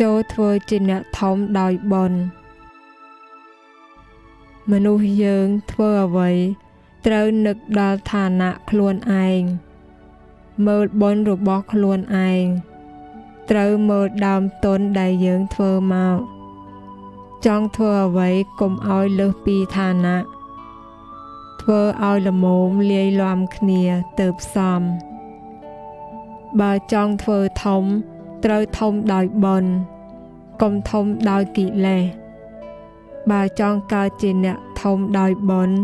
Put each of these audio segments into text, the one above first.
ចូលធ្វើជាអ្នកធំដោយបុណ្យមនុស្សយើងធ្វើអ្វី ត្រូវនឹកដល់ឋានៈខ្លួនឯងមើលបុណ្យរបស់ខ្លួនឯងត្រូវមើលដើមទុនដែលយើងធ្វើមកចង់ធ្វើអ្វីកុំឲ្យលើសពីឋានៈធ្វើឲ្យល្មមលាយឡំគ្នាទៅផ្សំបើចង់ធ្វើធំ ត្រូវធំដោយបុណ្យកុំធំដោយកិលេសបើចង់កើតជាអ្នកធំដោយបុណ្យ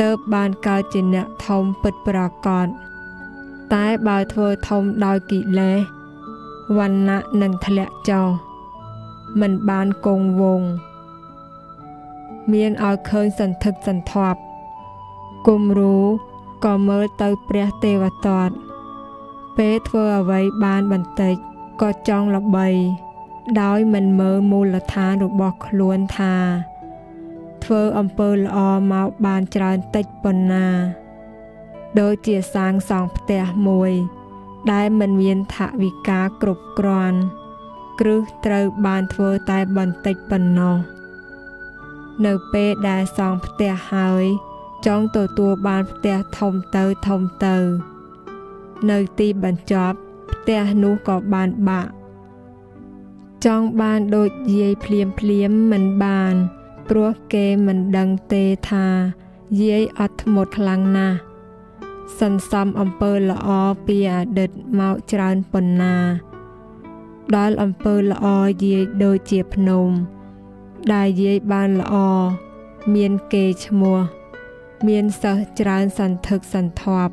ទើបបានកើតជាអ្នកធំពិតប្រាកដតែបើធ្វើធំដោយកិលេសវណ្ណៈនឹងធ្លាក់ចុះមិនបានគង់វង្សមានឲ្យឃើញសន្ធឹកសន្ធាប់គំរូក៏មើលទៅព្រះទេវទត្ត ពេលធ្វើអ្វីបានបន្តិចក៏ចង់ល្បី ដោយមិនមើលមូលដ្ឋានរបស់ខ្លួនថា ធ្វើអំពើល្អមកបានច្រើនតិចប៉ុណ្ណា ដូចជាសាងសង់ផ្ទះមួយ ដែលមិនមានថវិកាគ្រប់គ្រាន់គ្រឹះត្រូវបានធ្វើតែបន្តិចប៉ុណ្ណោះនៅពេលដែលសង់ផ្ទះហើយចង់ទទួលបានផ្ទះធំទៅធំទៅ នៅទីបញ្ចប់ផ្ទះនោះក៏បានបាក់ចង់បានដូចយាយភ្លាមភ្លាមមិនបាន ព្រោះគេមិនដឹងទេថាយាយអត់ធ្មត់ខ្លាំងណាស់សន្សំអំពើល្អពីអតីតមកច្រើនប៉ុណ្ណា ដល់អំពើល្អយាយដូចជាភ្នំ ដែលយាយបានល្អមានគេឈ្មោះ មានសិស្សច្រើនសន្ធឹកសន្ធាប់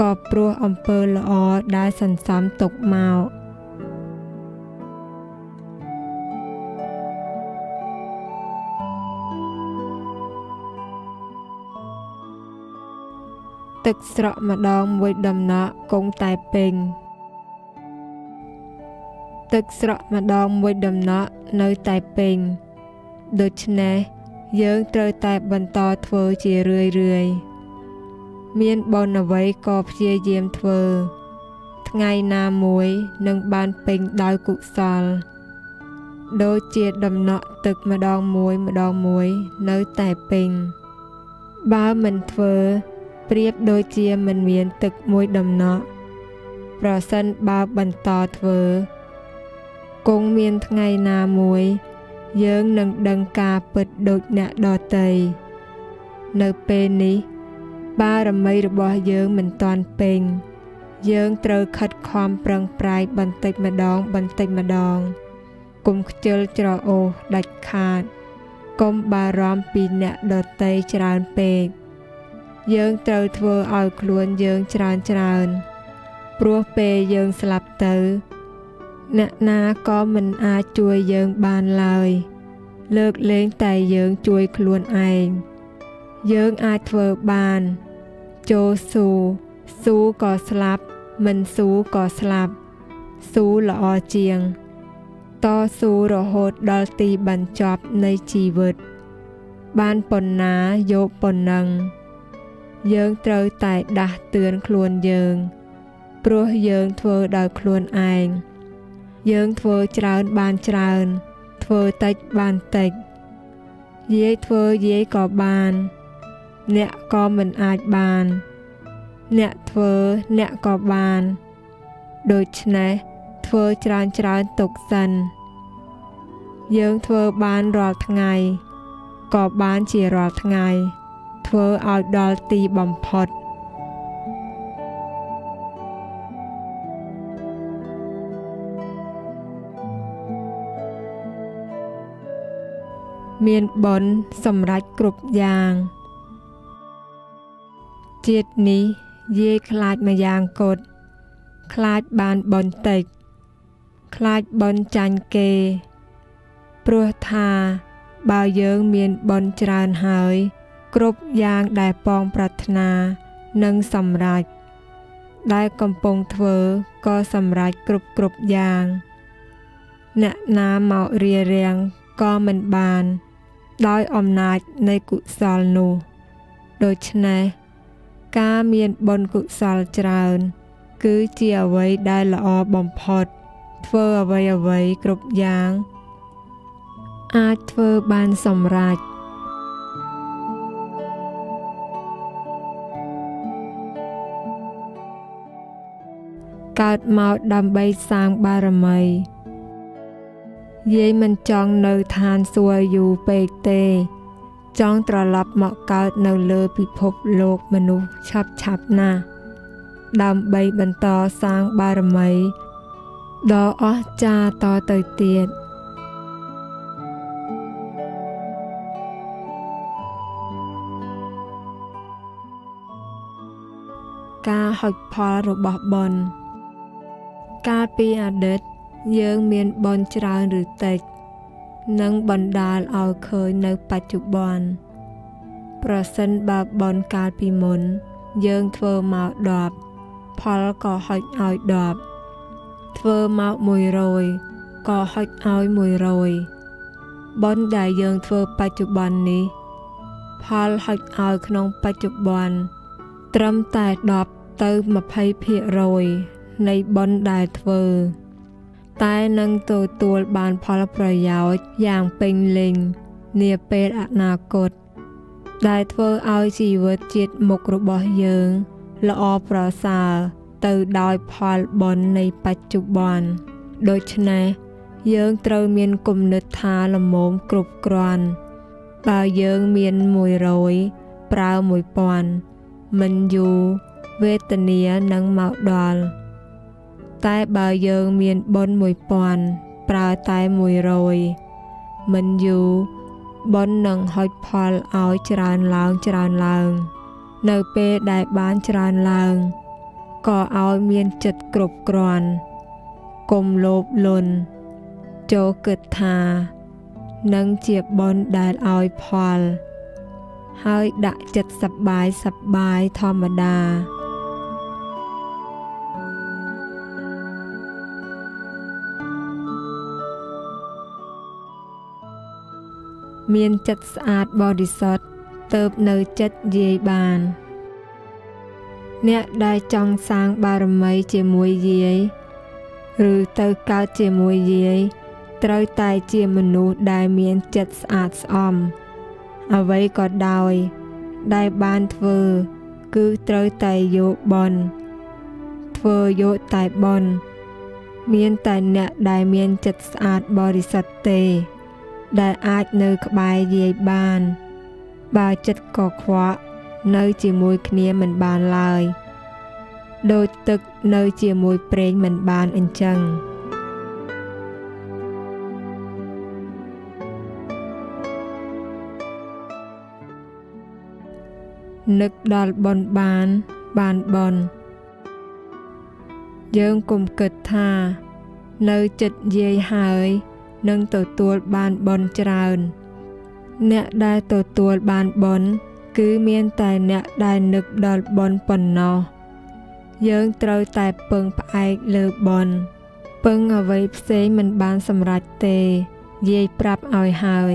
ក៏ព្រោះអំពើល្អដែលសន្សំទុកមកទឹកស្រក់ម្ដងមួយដំណក់គង់តែពេញទឹកស្រក់ម្ដងមួយដំណក់នៅតែពេញដូច្នេះយើងត្រូវតែបន្តធ្វើជារឿយរឿយ មានបនអ្វីក៏ព្យាយាមធ្វើ ថ្ងៃណាមួយនឹងបានពេញដោយកុសល ដូចជាដំណក់ទឹកម្ដងមួយម្ដងមួយនៅតែពេញបើមិនធ្វើប្រៀបដូចជាមិនមានទឹកមួយដំណក់ប្រសិនបើបន្តធ្វើគង់មានថ្ងៃណាមួយ យើងនឹងដឹងការពិតដូចអ្នកដទៃនៅពេលនេះ បារមីរបស់យើងមិនទាន់ពេញយើងត្រូវខិតខំប្រឹងប្រែងបន្តិចម្ដងបន្តិចម្ដងគុំខ្ជិលច្រអូសដាច់ខាតកុំបារម្ភពីអ្នកដទៃច្រើនពេកយើងត្រូវធ្វើឲ្យខ្លួនយើងច្រើនច្រើនព្រោះពេលយើងស្លាប់ទៅ អ្នកណាក៏មិនអាចជួយយើងបានឡើយលើកលែងតែយើងជួយខ្លួនឯង យើងអាចធ្វើបានចូលស៊ូស៊ូក៏ស្លាប់ មិនស៊ូក៏ស្លាប់ស៊ូល្អជាង តស៊ូរហូតដល់ទីបញ្ចប់នៃជីវិត បានប៉ុណ្ណាយកប៉ុណ្ណឹងយើងត្រូវតែដាស់តឿនខ្លួនយើង ព្រោះយើងធ្វើដោយខ្លួនឯងយើងធ្វើច្រើនបានច្រើន ធ្វើតិចបានតិចយាយធ្វើយាយក៏បាន អ្នកក៏មិនអាចបាន អ្នកធ្វើអ្នកក៏បាន ដូច្នេះធ្វើច្រើនច្រើនទុកសិន យើងធ្វើបានរាល់ថ្ងៃក៏បានជារាល់ថ្ងៃ ធ្វើឲ្យដល់ទីបំផុតមានបុណ្យសម្រេចគ្រប់យ៉ាង ជាតិនេះយាយខ្លាចម្យ៉ាងកត់ខ្លាចបានបុណ្យតិចខ្លាចបុណ្យចាញ់គេ ព្រោះថាបើយើងមានបុណ្យច្រើនហើយ គ្រប់យ៉ាងដែលប៉ងប្រាថ្នានឹងសម្រេចដែលកំពុងធ្វើក៏សម្រេចគ្រប់គ្រប់យ៉ាង អ្នកណាមករៀបរៀងក៏មិនបាន ដោយអំណាចនៃកុសលនោះ ដូច្នេះ ការមានបុណ្យកុសលច្រើន គឺជាអ្វីដែលល្អបំផុត ធ្វើអ្វីអ្វីគ្រប់យ៉ាង អាចធ្វើបានសម្រេចកើតមកដើម្បីសាងបារមីយាយមិនចង់នៅឋានសួគ៌យូរពេកទេ ចង់ត្រឡប់មកកើតនៅលើពិភពលោកមនុស្សឆាប់ឆាប់ណាស់ដើម្បីបន្តសាងបារមីដ៏អស្ចារ្យតទៅទៀតការហុចផលរបស់បុណ្យកាលពីអតីតយើងមានបនច្រើនឬតិច នឹងបណ្ដាលឲ្យឃើញនៅបច្ចុប្បន្នប្រសិនបើបនកាលពីមុន យើងធ្វើមក10ផលក៏ហុចឲ្យ10ធ្វើមក100ក៏ហុចឲ្យ100បនដែលយើងធ្វើបច្ចុប្បន្ននេះ ផលហុចឲ្យក្នុងបច្ចុប្បន្នត្រឹមតែ10ទៅ20%នៃបនដែលធ្វើ តែនឹងទទួលបានផលប្រយោជន៍យ៉ាងពេញលេញនាពេលអនាគតដែលធ្វើឲ្យជីវិតជាតិមុខរបស់យើង ល្អប្រសើរទៅដោយផលបុណ្យនៃបច្ចុប្បន្នដូច្នេះយើងត្រូវមានគំនិតថាលមមគ្រប់គ្រាន់បើយើងមាន100ប្រើ1000មិនយូរវេទនានឹងមកដល់ តែបើយើងមានបុណ្យ1000ប្រើតែ100មិនយូរបុណ្យនឹងហុចផលឲ្យច្រើនឡើងច្រើនឡើង នៅពេលដែលបានច្រើនឡើងក៏ឲ្យមានចិត្តគ្រប់គ្រាន់កុំលោភលន់ចូលគិតថានឹងជាបុណ្យដែលឲ្យផល ហើយដាក់ចិត្តសប្បាយសប្បាយធម្មតា មានចិត្តស្អាតបរិសុទ្ធទៅនៅចិត្តយាយបាន អ្នកដែលចង់សាងបារមីជាមួយយាយឬទៅកើតជាមួយយាយត្រូវតែជាមនុស្សដែលមានចិត្តស្អាតស្អំអ្វីក៏ដោយ ដែលបានធ្វើ គឺត្រូវតែយកបន់ធ្វើយកតែបន់មានតែអ្នកដែលមានចិត្តស្អាតបរិសុទ្ធទេ ដែលអាចនៅក្បែរយាយបាន បើចិត្តកខ្វក់នៅជាមួយគ្នាមិនបានឡើយដូចទឹកនៅជាមួយប្រេងមិនបានអញ្ចឹងនឹកដល់បនបានបានបនយើងគុំគិតថា នៅចិត្តយាយហើយ នឹងទទួលបានបនច្រើន អ្នកដែលទទួលបានបនគឺមានតែអ្នកដែលនឹកដល់បនប៉ុណ្ណោះយើងត្រូវតែពឹងផ្អែកលើបនពឹងអ្វីផ្សេងមិនបានសម្រេចទេយាយប្រាប់ឲ្យហើយ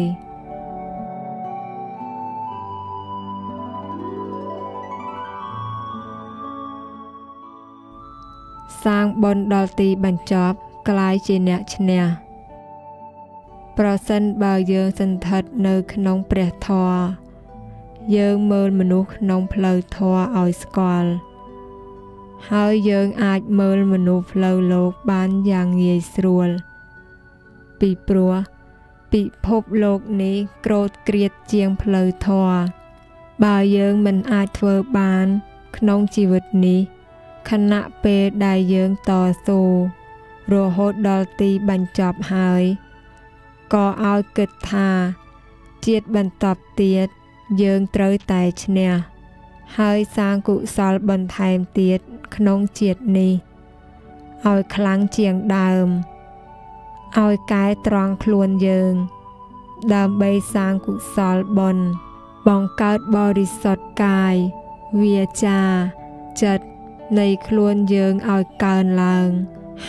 សាងបនដល់ទីបញ្ចប់ក្លាយជាអ្នកឈ្នះ ប្រសិនបើយើងសន្ធិដ្ឋនៅក្នុងព្រះធម៌យើងមើលមនុស្សក្នុងផ្លូវធម៌ឲ្យស្គាល់ហើយយើងអាចមើលមនុស្សផ្លូវលោកបានយ៉ាងងាយស្រួល ពីព្រោះពិភពលោកនេះក្រោតក្រៀតជាងផ្លូវធម៌បើយើងមិនអាចធ្វើបាន ក្នុងជីវិតនេះខណៈពេលដែលយើងតស៊ូរហូតដល់ទីបញ្ចប់ហើយ ក៏ឲ្យគិតថា ជាតិបន្តទៀតយើងត្រូវតែឈ្នះហើយសាងកុសលបន្ថែមទៀតក្នុងជាតិនេះឲ្យខ្លាំងជាងដើមឲ្យកែត្រង់ខ្លួនយើង ដើម្បីសាងកុសលបុណ្យបង្កើតបរិសុទ្ធកាយវាចាចិត្តនៃខ្លួនយើងឲ្យកើនឡើង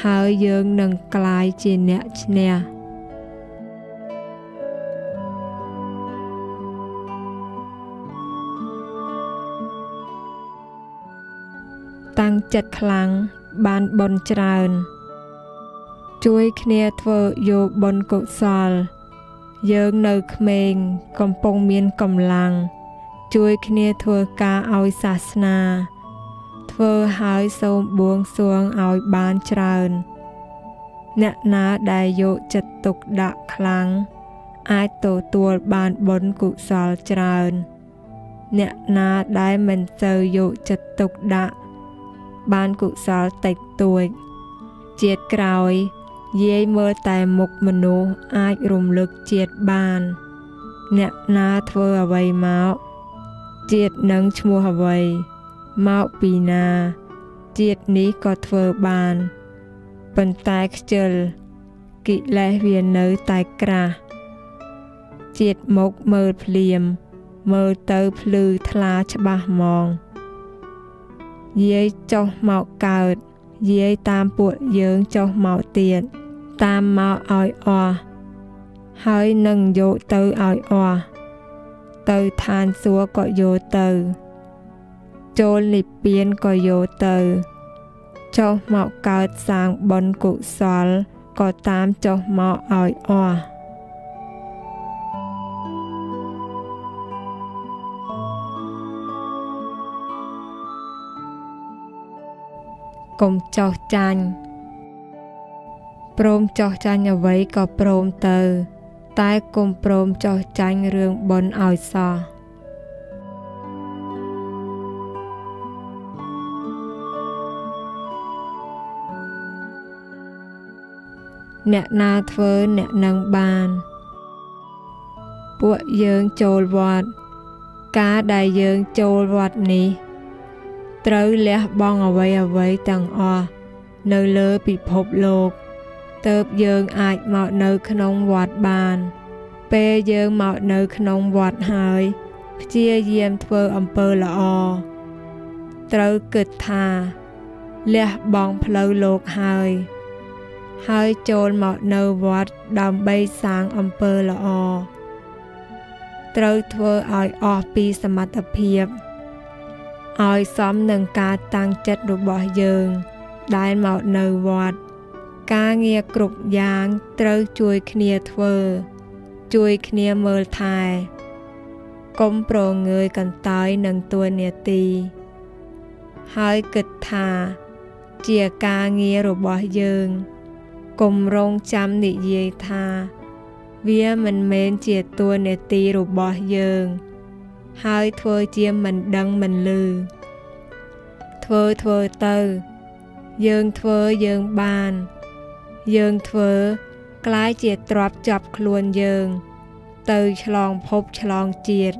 ហើយយើងនឹងក្លាយជាអ្នកឈ្នះ តាំងចិត្តខ្លាំងបានបនច្រើន ជួយគ្នាធ្វើយកបុណ្យកុសល យើងនៅក្មេងកំពុងមានកម្លាំងជួយគ្នាធ្វើការឲ្យសាសនា ធ្វើឲ្យសូមបួងសួងឲ្យបានច្រើន អ្នកណាដែលយកចិត្តទុកដាក់ខ្លាំងអាចទទួលបានបុណ្យកុសលច្រើន អ្នកណាដែលមិនសូវយកចិត្តទុកដាក់ បានកុសលតិចតួចជាតិក្រោយ យាយមើលតែមុខមនុស្សអាចរំលឹកជាតិបាន អ្នកណាធ្វើអ្វីមកជាតិនឹងឈ្មោះអ្វីមកពីណាជាតិនេះក៏ធ្វើបានប៉ុន្តែខ្ជិលកិលេសវានៅតែក្រាស់ជាតិមុខមើលភ្លាមមើលទៅភ្លឺថ្លាច្បាស់ហ្មង យាយចុះមកកើតយាយតាមពួកយើងចុះមកទៀតតាមមកឲ្យអស់ហើយនឹងយកទៅឲ្យអស់ទៅឋានសួគ៌ក៏យកទៅចូលនិព្វានក៏យកទៅចុះមកកើតសាងបុណ្យកុសលក៏តាមចុះមកឲ្យអស់ កុំចោះចាញ់ព្រមចោះចាញ់អ្វីក៏ព្រមទៅ តែកុំព្រមចោះចាញ់រឿងបុណ្យឲ្យសោះអ្នកណាធ្វើអ្នកនឹងបាន ពួកយើងចូលវត្ត ការដែលយើងចូលវត្តនេះ ត្រូវលះបង់អ្វីអ្វីទាំងអស់នៅលើពិភពលោកទៅយើងអាចមកនៅក្នុងវត្តបាន ពេលយើងមកនៅក្នុងវត្តហើយព្យាយាមធ្វើអំពើល្អត្រូវគិតថាលះបង់ផ្លូវលោកហើយ ហើយចូលមកនៅវត្តដើម្បីសាងអំពើល្អត្រូវធ្វើឲ្យអស់ពីសមត្ថភាព ឲ្យសមនឹងការតាំងចិត្តរបស់យើង ដែលមកនៅវត្តការងារគ្រប់យ៉ាងត្រូវជួយគ្នាធ្វើ ជួយគ្នាមើលថែកុំប្រងើយកន្តើយនឹងតួនាទីហើយគិតថា ជាការងាររបស់យើងកុំរងចាំនិយាយថា វាមិនមែនជាតួនាទីរបស់យើង ហើយធ្វើជាមិនដឹងមិនឮធ្វើធ្វើទៅ យើងធ្វើយើងបាន យើងធ្វើក្លាយជាទ្របចាប់ខ្លួនយើង ទៅឆ្លងភពឆ្លងជាតិ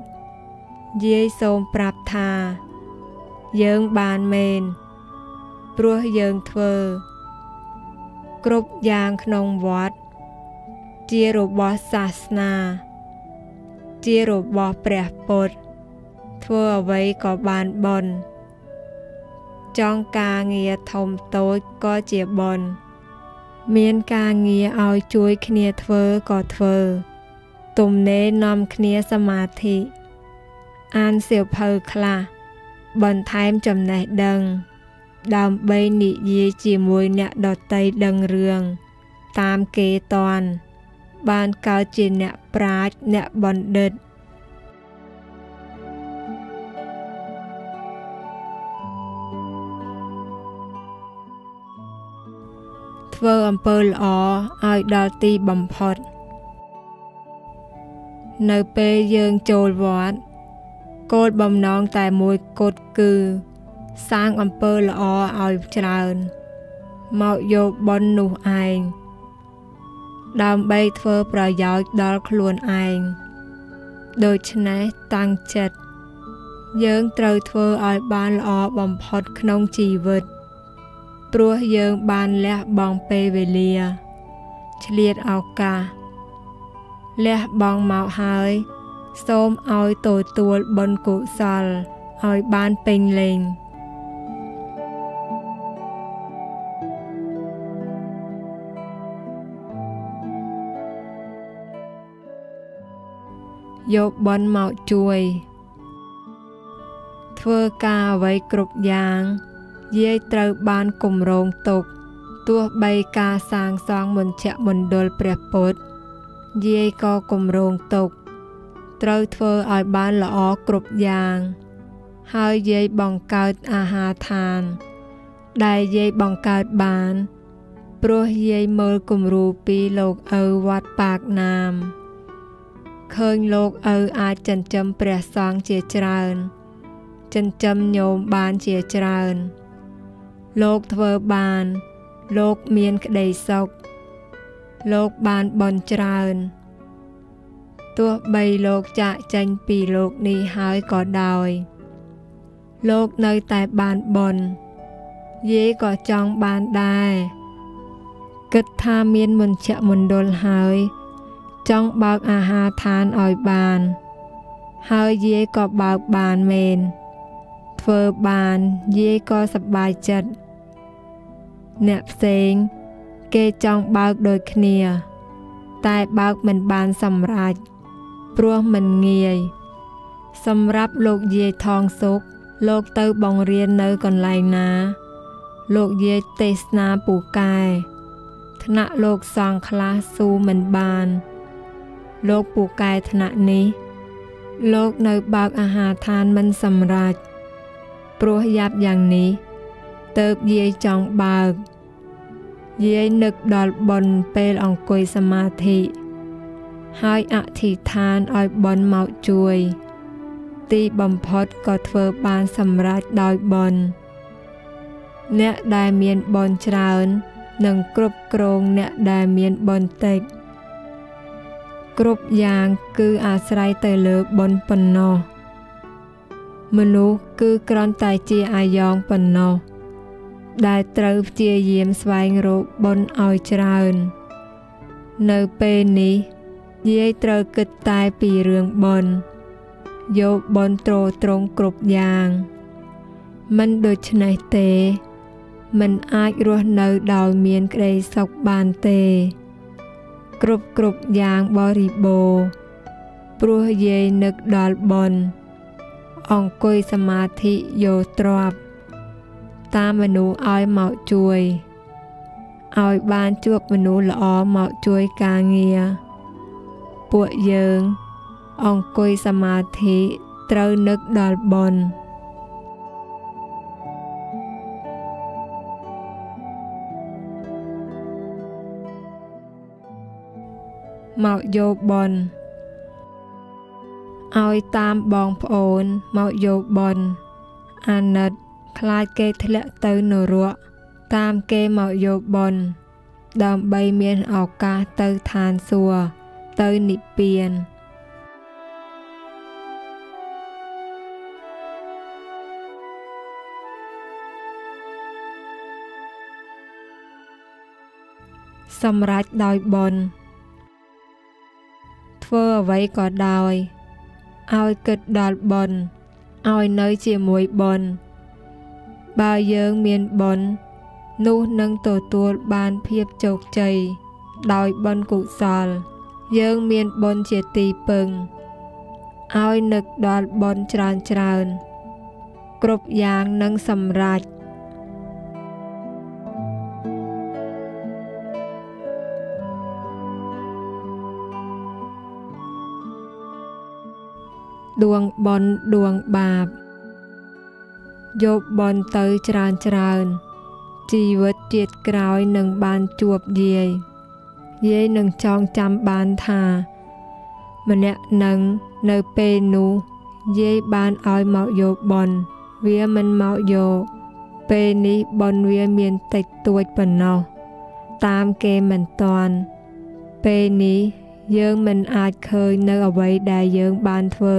យាយសូមប្រាប់ថា យើងបានមែនព្រោះយើងធ្វើ គ្រប់យ៉ាងក្នុងវត្តជារបស់សាសនា ជារបស់ព្រះពុទ្ធ ធ្វើអ្វីក៏បានបនចង់ការងារធំតូចក៏ជាបនមានការងារឲ្យជួយគ្នាធ្វើក៏ធ្វើទំនេរនាំគ្នាសមាធិអានសៀវភៅខ្លះបន្ថែមចំណេះដឹង ដើម្បីនិយាយជាមួយអ្នកដតីដឹងរឿងតាមគេតនបានកើតជាអ្នកប្រាជ្ញអ្នកបណ្ឌិត ធ្វើអំពើល្អឲ្យដល់ទីបំផុត នៅពេលយើងចូលវត្តគោលបំណងតែមួយគត់គឺសាងអំពើល្អឲ្យច្រើនមកយកបុណ្យនោះឯងដើម្បីធ្វើប្រយោជន៍ដល់ខ្លួនឯងដូច្នេះតាំងចិត្តយើងត្រូវធ្វើឲ្យបានល្អបំផុតក្នុងជីវិត ព្រោះយើងបានលះបង់ពេលវេលាឆ្លៀតឱកាសលះបង់មកហើយ សូមឲ្យទទួលបុណ្យកុសលឲ្យបានពេញលេញយកបន់មកជួយ ធ្វើការអ្វីគ្រប់យ៉ាង យាយត្រូវបានគម្រោងទុកទោះបីការសាងសង់មជ្ឈមណ្ឌលព្រះពុទ្ធយាយក៏គម្រោងទុកត្រូវធ្វើឲ្យបានល្អគ្រប់យ៉ាង ហើយយាយបង្កើតអាហារឋាន ដែលយាយបង្កើតបាន ព្រោះយាយមើលគំរូពីលោកឪវត្តប៉ាកណាមឃើញលោកឪអាចចិញ្ចឹមព្រះសង្ឃជាច្រើន ចិញ្ចឹមញោមបានជាច្រើន លោកធ្វើបាន លោកមានក្តីសុខលោកបានបន់ច្រើនទោះបីលោកចាកចេញពីលោកនេះហើយក៏ដោយ លោកនៅតែបានបន់យាយក៏ចង់បានដែរគិតថាមានមញ្ជមណ្ឌលហើយ ចង់បើកអាហារឋានឲ្យបាន ហើយយាយក៏បើកបានមែនធ្វើបានយាយក៏សប្បាយចិត្ត អ្នកផ្សេង គេចង់បើកដូចគ្នា តែបើកមិនបានសម្រេចព្រោះមិនងាយ សម្រាប់លោកយាយថងសុកលោកទៅបង្រៀននៅកន្លែងណា លោកយាយទេសនាពូកែថ្នាក់លោកសង្ឃខ្លះស៊ូមិនបាន លោកពូកែថ្នាក់នេះ លោកនៅបើកអាហារឋានមិនសម្រេចព្រោះយ៉ាប់យ៉ាងនេះ ទៅបយាយចង់បើកយាយនឹកដល់ប៉ុនពេលអង្គុយសមាធិហើយអធិដ្ឋានឲ្យប៉ុនមកជួយ ទីបំផុតក៏ធ្វើបានសម្រេចដោយប៉ុនអ្នកដែលមានប៉ុនច្រើននឹងគ្រប់គ្រងអ្នកដែលមានប៉ុនតិចគ្រប់យ៉ាងគឺអាស្រ័យទៅលើបុណ្យប៉ុណ្ណោះមនុស្សគឺគ្រាន់តែជាអាយ៉ងប៉ុណ្ណោះ ដែលត្រូវព្យាយាមស្វែងរកបុណ្យឲ្យច្រើន នៅពេលនេះយាយត្រូវគិតតែពីរឿងបុណ្យយកបុណ្យត្រត្រង់គ្រប់យ៉ាង មិនដូច្នេះទេ មិនអាចរស់នៅដោយមានក្តីសុខបានទេ គ្រប់គ្រប់យ៉ាងបរិបូរព្រោះយាយនឹកដល់បុណ្យអង្គុយសមាធិយោទ្រប តាមមនុស្សឲ្យមកជួយឲ្យបានជួបមនុស្សល្អមកជួយការងារពួកយើងអង្គុយសមាធិត្រូវនឹកដល់បុណ្យមកយកបនឲ្យតាមបងប្អូនមកយកបនអាណិត ខ្លាចគេធ្លាក់ទៅនរកតាមគេមកយកបនដើម្បីមានឱកាសទៅឋានសួគ៌ទៅនិព្វានសម្រាប់ដោយបនធ្វើអ្វីក៏ដោយឲ្យគិតដល់បុណ្យឲ្យនៅជាមួយបុណ្យ បើយើងមានបុណ្យនោះនឹងទទួលបានភាពជោគជ័យដោយបុណ្យកុសល យើងមានបុណ្យជាទីពឹងឲ្យនឹកដល់បុណ្យច្រើនច្រើនគ្រប់យ៉ាងនឹងសម្រេចដួងបនដួងបាប យកបនទៅច្រើនច្រើនជីវិតជាតិក្រោយនឹងបានជួបយាយយាយនឹងចងចាំបានថា ម្នាក់នឹងនៅពេលនោះយាយបានឲ្យមកយកបនវាមិនមកយកពេលនេះបនវាមានតិចតួចប៉ុណ្ណោះតាមគេមិនតាន់ពេលនេះយើងមិនអាចឃើញនៅអ្វីដែលយើងបានធ្វើ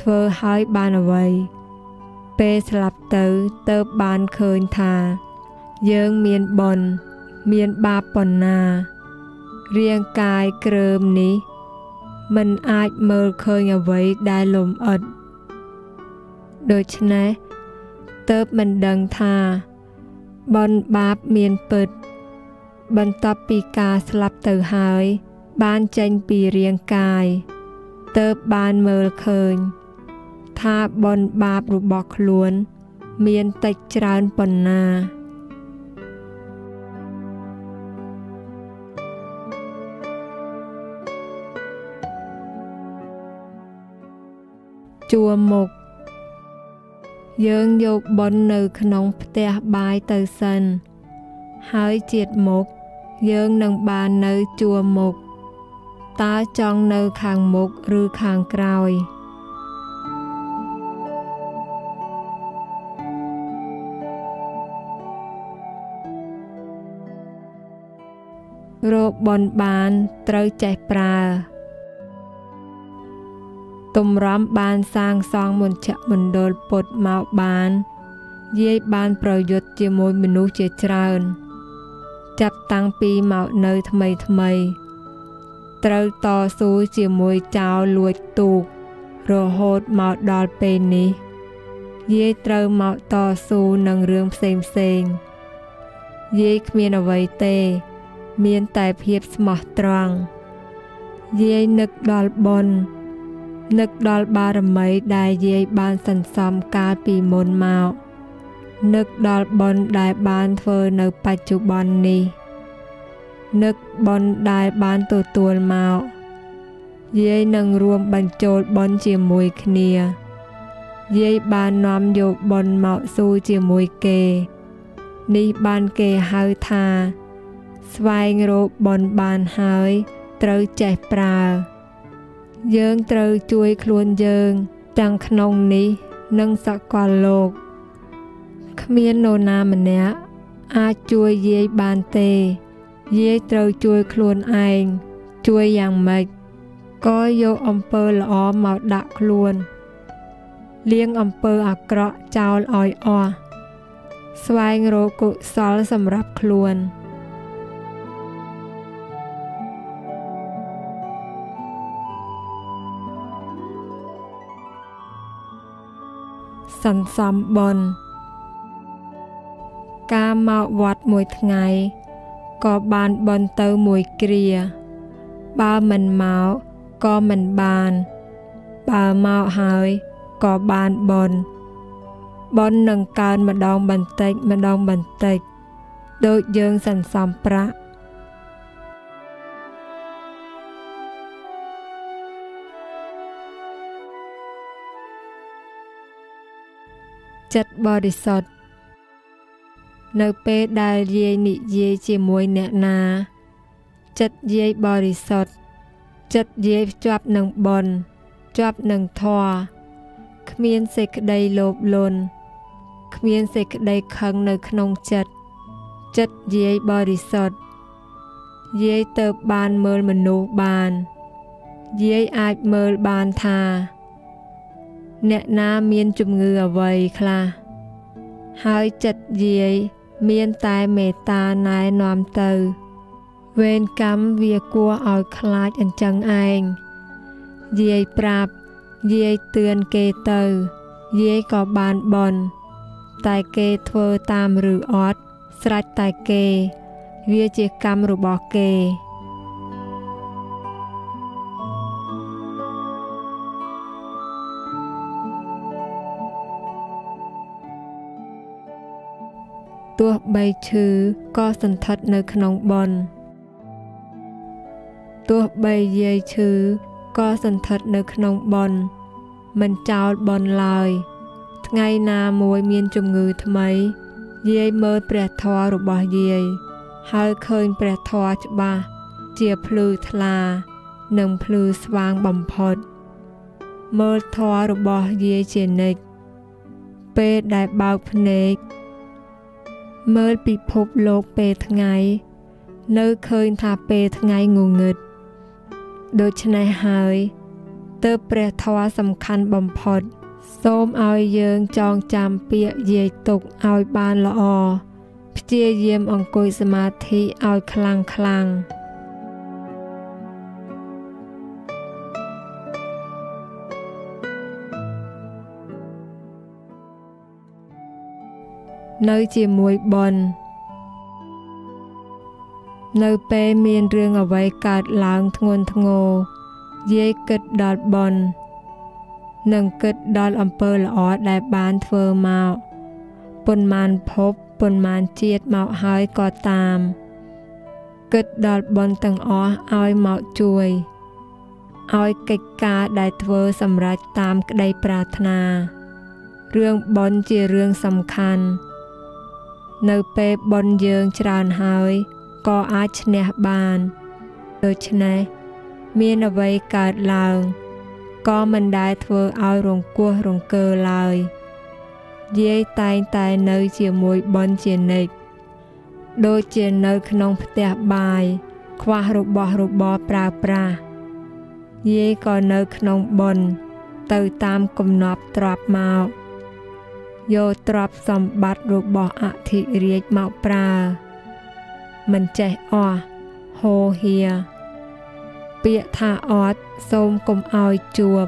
ធ្វើហើយបានអ្វី ពេលស្លាប់ទៅទៅបានឃើញថា យើងមានបុណ្យមានបាបប៉ុណ្ណា រាងកាយក្រើមនេះ មិនអាចមើលឃើញអ្វីដែលលំអិតដូច្នេះទៅមិនដឹងថាបុណ្យបាបមានពិត បន្ទាប់ពីការស្លាប់ទៅហើយ បានចេញពីរាងកាយទៅបានមើលឃើញ ថាបនបាបរបស់ខ្លួន មានតិចច្រើនប៉ុណ្ណាជួមុខយើងយកប៉ុននៅក្នុងផ្ទះបាយទៅសិន ហើយជាតិមុខយើងនឹងបាននៅជួមុខតើចង់នៅខាងមុខឬខាងក្រោយ។ រកបនបានត្រូវចេះប្រើទំរំបានសាងសង់មញ្ជមណ្ឌលពុទ្ធមកបានយាយបានប្រយុទ្ធជាមួយមនុស្សជាច្រើន ចាប់តាំងពីមកនៅថ្មីថ្មីត្រូវតស៊ូជាមួយចោលលួចទូករហូតមកដល់ពេលនេះ យាយត្រូវមកតស៊ូនឹងរឿងផ្សេងផ្សេងយាយគ្មានអ្វីទេ មានតែភាពស្មោះត្រង់យាយនឹកដល់បុណ្យនឹកដល់បារមីដែលយាយបានសន្សំកាលពីមុនមកនឹកដល់បុណ្យដែលបានធ្វើនៅបច្ចុប្បន្ននេះនឹកបុណ្យដែលបានទទួលមកយាយនឹងរួមបញ្ចូលបុណ្យជាមួយគ្នាយាយបាននាំយកបុណ្យមកស៊ូជាមួយគេ នេះបានគេហៅថា ស្វែងរកបនបានហើយត្រូវចេះប្រើ យើងត្រូវជួយខ្លួនយើង ទាំងក្នុងនេះនិងសកលលោកគ្មាននរណាម្នាក់អាចជួយយាយបានទេយាយត្រូវជួយខ្លួនឯងជួយយ៉ាងម៉េចក៏យកអំពើល្អមកដាក់ខ្លួនលៀងអំពើអាក្រក់ចោលឲ្យអស់ស្វែងរកកុសលសម្រាប់ខ្លួន សន្សំបុណ្យការមកវត្តមួយថ្ងៃក៏បានបន់ទៅមួយគ្រា បើមិនមកក៏មិនបាន បើមកហើយក៏បានបន់បន់នឹងកើនម្ដងបន្តិចម្ដងបន្តិច ដូចយើងសន្សំប្រាក់ ចិត្តបរិសុទ្ធនៅពេលដែលយាយនិយាយជាមួយអ្នកណា ចិត្តយាយបរិសុទ្ធចិត្តយាយជាប់នឹងបុណ្យជាប់នឹងធម៌គ្មានសេចក្តីលោភលន់គ្មានសេចក្តីខឹងនៅក្នុងចិត្តចិត្តយាយបរិសុទ្ធយាយទៅបានមើលមនុស្សបាន យាយអាចមើលបានថា អ្នកណាមានជំងឺអ្វីខ្លះហើយចិត្តយាយមានតែមេត្តាណែនាំទៅវេនកម្មវាគួរឲ្យខ្លាចអញ្ចឹងឯងយាយប្រាប់យាយទឿនគេទៅយាយក៏បានបន់តែគេធ្វើតាមឬអត់ស្រេចតែគេ វាជាកម្មរបស់គេ ទោះបីឈឺក៏សន្ធិដ្ឋនៅក្នុងបនទោះបីយាយឈឺក៏សន្ធិដ្ឋនៅក្នុងបនមិនចោលបនឡើយ ថ្ងៃណាមួយមានជំងឺថ្មី យាយមើលព្រះធម៌របស់យាយហើយឃើញព្រះធម៌ច្បាស់ជាភ្លឺថ្លា និងភ្លឺស្វាងបំផុត មើលធម៌របស់យាយជានិច្ចពេលដែលបើកភ្នែក មើលពិភពលោកពេលថ្ងៃ នៅឃើញថាពេលថ្ងៃងងឹតដូច្នេះហើយទើបព្រះធម៌សំខាន់បំផុត សូមឲ្យយើងចងចាំពាក្យយាយទុកឲ្យបានល្អព្យាយាមអង្គុយសមាធិឲ្យខ្លាំងខ្លាំង នៅជាមួយបននៅពេលមានរឿងអ្វីកើតឡើងធ្ងន់ធ្ងរយាយគិតដល់បននិងគិតដល់អំពើល្អដែលបានធ្វើមកប៉ុន្មានភពប៉ុន្មានជាតិមកហើយក៏តាមគិតដល់បនទាំងអស់ឲ្យមកជួយឲ្យកិច្ចការដែលធ្វើសម្រេចតាមក្តីប្រាថ្នារឿងបុណ្យជារឿងសំខាន់ នៅពេលបុណ្យយើងច្រើនហើយក៏អាចឈ្នះបានដូច្នេះមានអ្វីកើតឡើងក៏មិនដែលធ្វើឲ្យរង្គោះរង្គើឡើយយាយតែងតែនៅជាមួយបុណ្យជានិច្ចដូចជានៅក្នុងផ្ទះបាយ ខ្វះរបស់របរប្រើប្រាស់យាយក៏នៅក្នុងបុណ្យទៅតាមកំណប់ទ្របមក យកទ្រព្យសម្បត្តិរបស់អធិរាជមកប្រើ មិនចេះអស់ហោហៀពាក្យថាអត់សូមកុំឲ្យជួប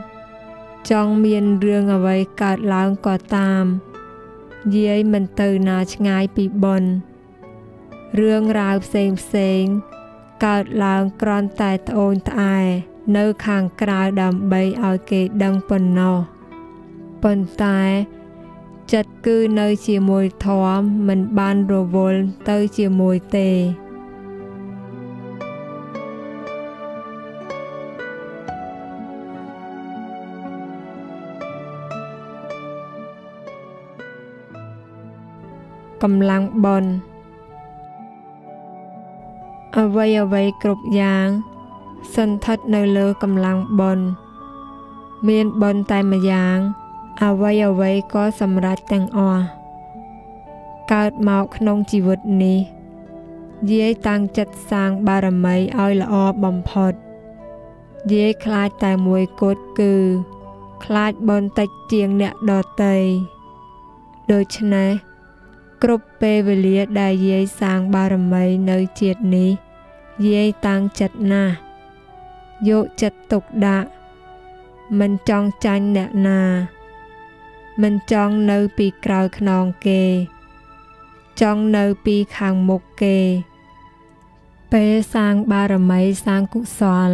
ចង់មានរឿងអ្វីកើតឡើងក៏តាមយាយមិនទៅណាឆ្ងាយពីបនរឿងរ៉ាវផ្សេងផ្សេងកើតឡើងក្រន់តែត្អូញត្អែនៅខាងក្រៅដើម្បីឲ្យគេដឹងប៉ុណ្ណោះប៉ុន្តែ ចិត្តគឺនៅជាមួយធម៌មិនបានរវល់ទៅជាមួយទេកម្លាំងបនអវ័យអវ័យគ្រប់យ៉ាងសន្ធិដ្ឋនៅលើកម្លាំងបនមានបនតែម្យ៉ាង អ្វីអ្វីក៏សម្រេចទាំងអស់កើតមកក្នុងជីវិតនេះយាយតាំងចិត្តសាងបារមីឲ្យល្អបំផុតយាយខ្លាចតែមួយគត់គឺ ខ្លាចបនតិចជាងអ្នកដតីដូច្នេះគ្រប់ពេលវេលាដែលយាយសាងបារមីនៅជាតិនេះ យាយតាំងចិត្តណាស់យកចិត្តទុកដាក់មិនចង់ចាញ់អ្នកណា មិនចង់នៅពីក្រោយខ្នងគេ ចង់នៅពីខាងមុខគេ ពេលសាងបារមីសាងកុសល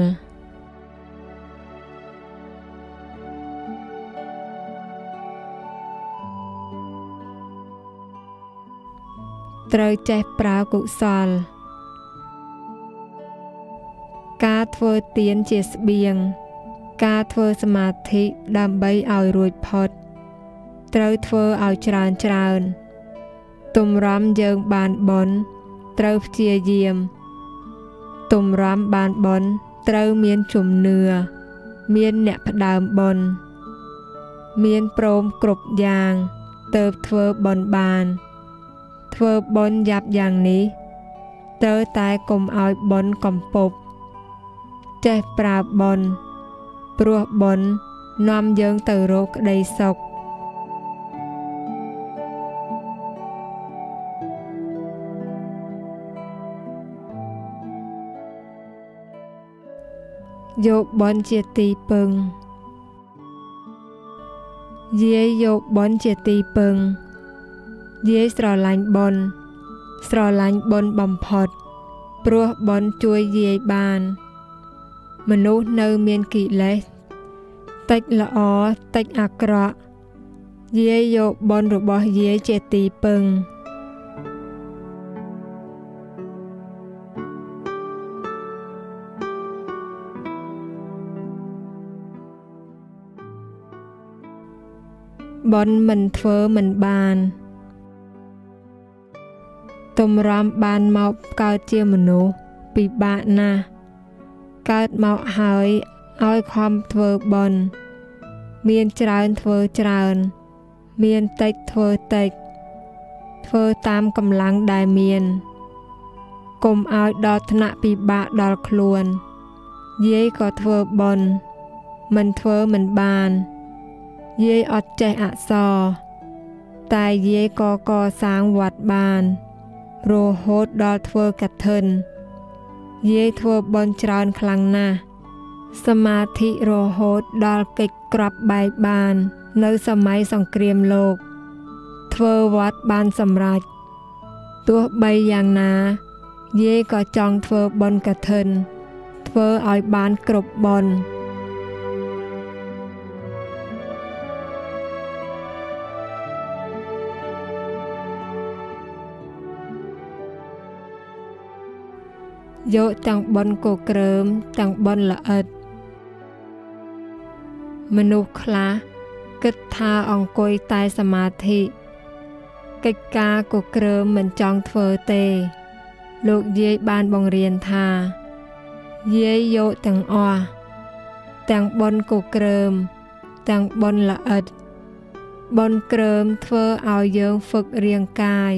ត្រូវចេះប្រើកុសល ការធ្វើទានជាស្បៀង ការធ្វើសមាធិដើម្បីឲ្យរួចផុត ត្រូវធ្វើឲ្យច្រើនច្រើនទំរំយើងបានបនត្រូវព្យាយាមទំរំបានបនត្រូវមានជំនឿមានអ្នកផ្ដើមបនមានព្រមគ្រប់យ៉ាងទៅធ្វើបនបាន ធ្វើបនយ៉ាប់យ៉ាងនេះទៅតែកុំឲ្យបនកំពប់ចេះប្រើបនព្រោះបននាំយើងទៅរកក្តីសុខ យកបនជាទីពឹងយាយយកបនជាទីពឹងយាយស្រឡាញ់បនស្រឡាញ់បនបំផុត ព្រោះបនជួយយាយបាន មនុស្សនៅមានកិលេសតិចល្អតិចអាក្រក់យាយយកបនរបស់យាយជាទីពឹង បនមិនធ្វើមិនបានទំរំបានមកកើតជាមនុស្សពិបាកណាស់កើតមកហើយឲ្យខំធ្វើបនមានច្រើនធ្វើច្រើន មានតិចធ្វើតិច ធ្វើតាមកម្លាំងដែលមានកុំឲ្យដល់ថ្នាក់ពិបាកដល់ខ្លួនយាយក៏ធ្វើបនមិនធ្វើមិនបាន យាយអត់ចេះអក្សរតែយាយក៏កសាងវត្តបាន រហូតដល់ធ្វើកឋិនយាយធ្វើបន់ច្រើនខ្លាំងណាស់សមាធិរហូតដល់កិច្ចក្របបែកបាន នៅសម័យសង្គ្រាមលោក ធ្វើវត្តបានសម្រេចទោះបីយ៉ាងណា យាយក៏ចង់ធ្វើបន់កឋិន ធ្វើឲ្យបានគ្រប់បន់ យកទាំងបនកោក្រើមទាំងបនល្អិតមនុស្សខ្លះគិតថាអង្គុយតែសមាធិកិច្ចការក៏ក្រើមមិនចង់ធ្វើទេ លោកយាយបានបង្រៀនថាយាយយកទាំងអស់ទាំងបនក៏ក្រើមទាំងបនល្អិតបនក្រើមធ្វើឲ្យយើងហ្វឹករាងកាយ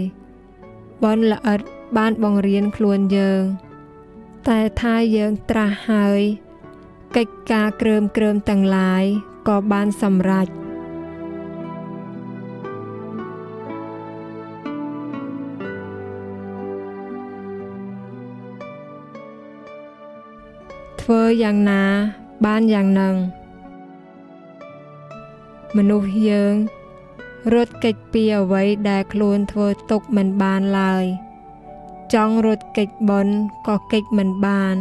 បនល្អិតបានបង្រៀនខ្លួនយើង តែថាយើងត្រាស់ហើយកិច្ចការក្រើមក្រើមទាំងឡាយក៏បានសម្រេចធ្វើយ៉ាងណាបានយ៉ាងនឹងមនុស្សយើងរត់គេចពីអ្វីដែលខ្លួនធ្វើទុកមិនបានឡើយ ចង់រត់គេចបនក៏គេចមិនបាន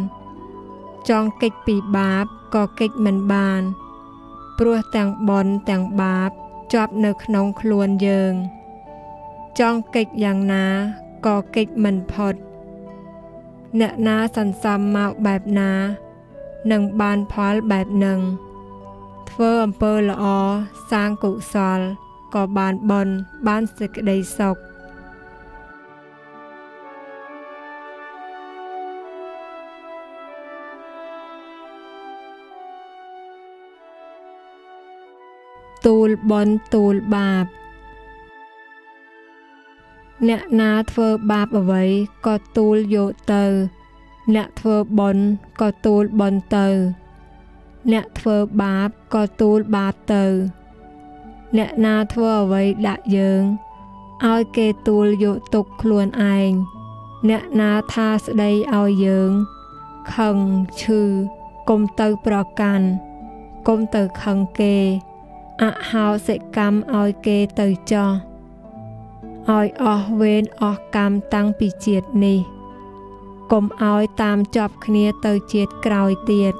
ចង់គេចពីបាបក៏គេចមិនបាន ព្រោះទាំងបនទាំងបាបជាប់នៅក្នុងខ្លួនយើង ចង់គេចយ៉ាងណាក៏គេចមិនផុត អ្នកណាសន្សំមកបែបណានឹងបានផលបែបនឹងធ្វើអំពើល្អសាងកុសលក៏បានបន់បានសេចក្តីសុខ ទូលបន់ទូលបាប អ្នកណាធ្វើបាបអ្វីក៏ទូលយកទៅ អ្នកធ្វើបុណ្យក៏ទូលបុណ្យទៅ អ្នកធ្វើបាបក៏ទូលបាបទៅ អ្នកណាធ្វើអ្វីដាក់យើងឲ្យគេទូលយកទុកខ្លួនឯងអ្នកណាថាស្ដីឲ្យយើងខឹងឈឺគុំទៅប្រកាន់គុំទៅខឹងគេ អហោសិកម្មឲ្យគេទៅចោះឲ្យអស់វេនអស់កម្មតាំងពីជាតិនេះកុំឲ្យតាមជាប់គ្នាទៅជាតិក្រោយទៀត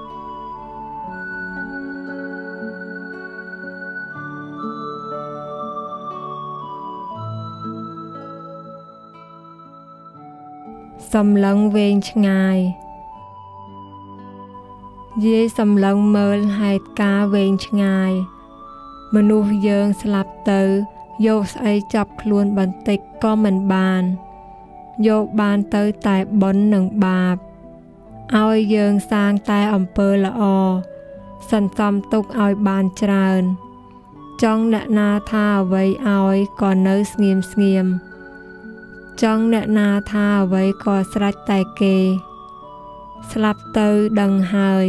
សំឡឹងវែងឆ្ងាយយាយសំឡឹងមើលហេតុការវែងឆ្ងាយ មនុស្សយើងស្លាប់ទៅយកស្អីចាប់ខ្លួនបន្តិចក៏មិនបានយកបានទៅតែបុណ្យនិងបាបឲ្យយើងសាងតែអំពើល្អសន្សំទុកឲ្យបានច្រើនចង់អ្នកណាថាអ្វីឲ្យក៏នៅស្ងៀមស្ងៀមចង់អ្នកណាថាអ្វីក៏ស្រេចតែគេ ស្លាប់ទៅដឹងហើយ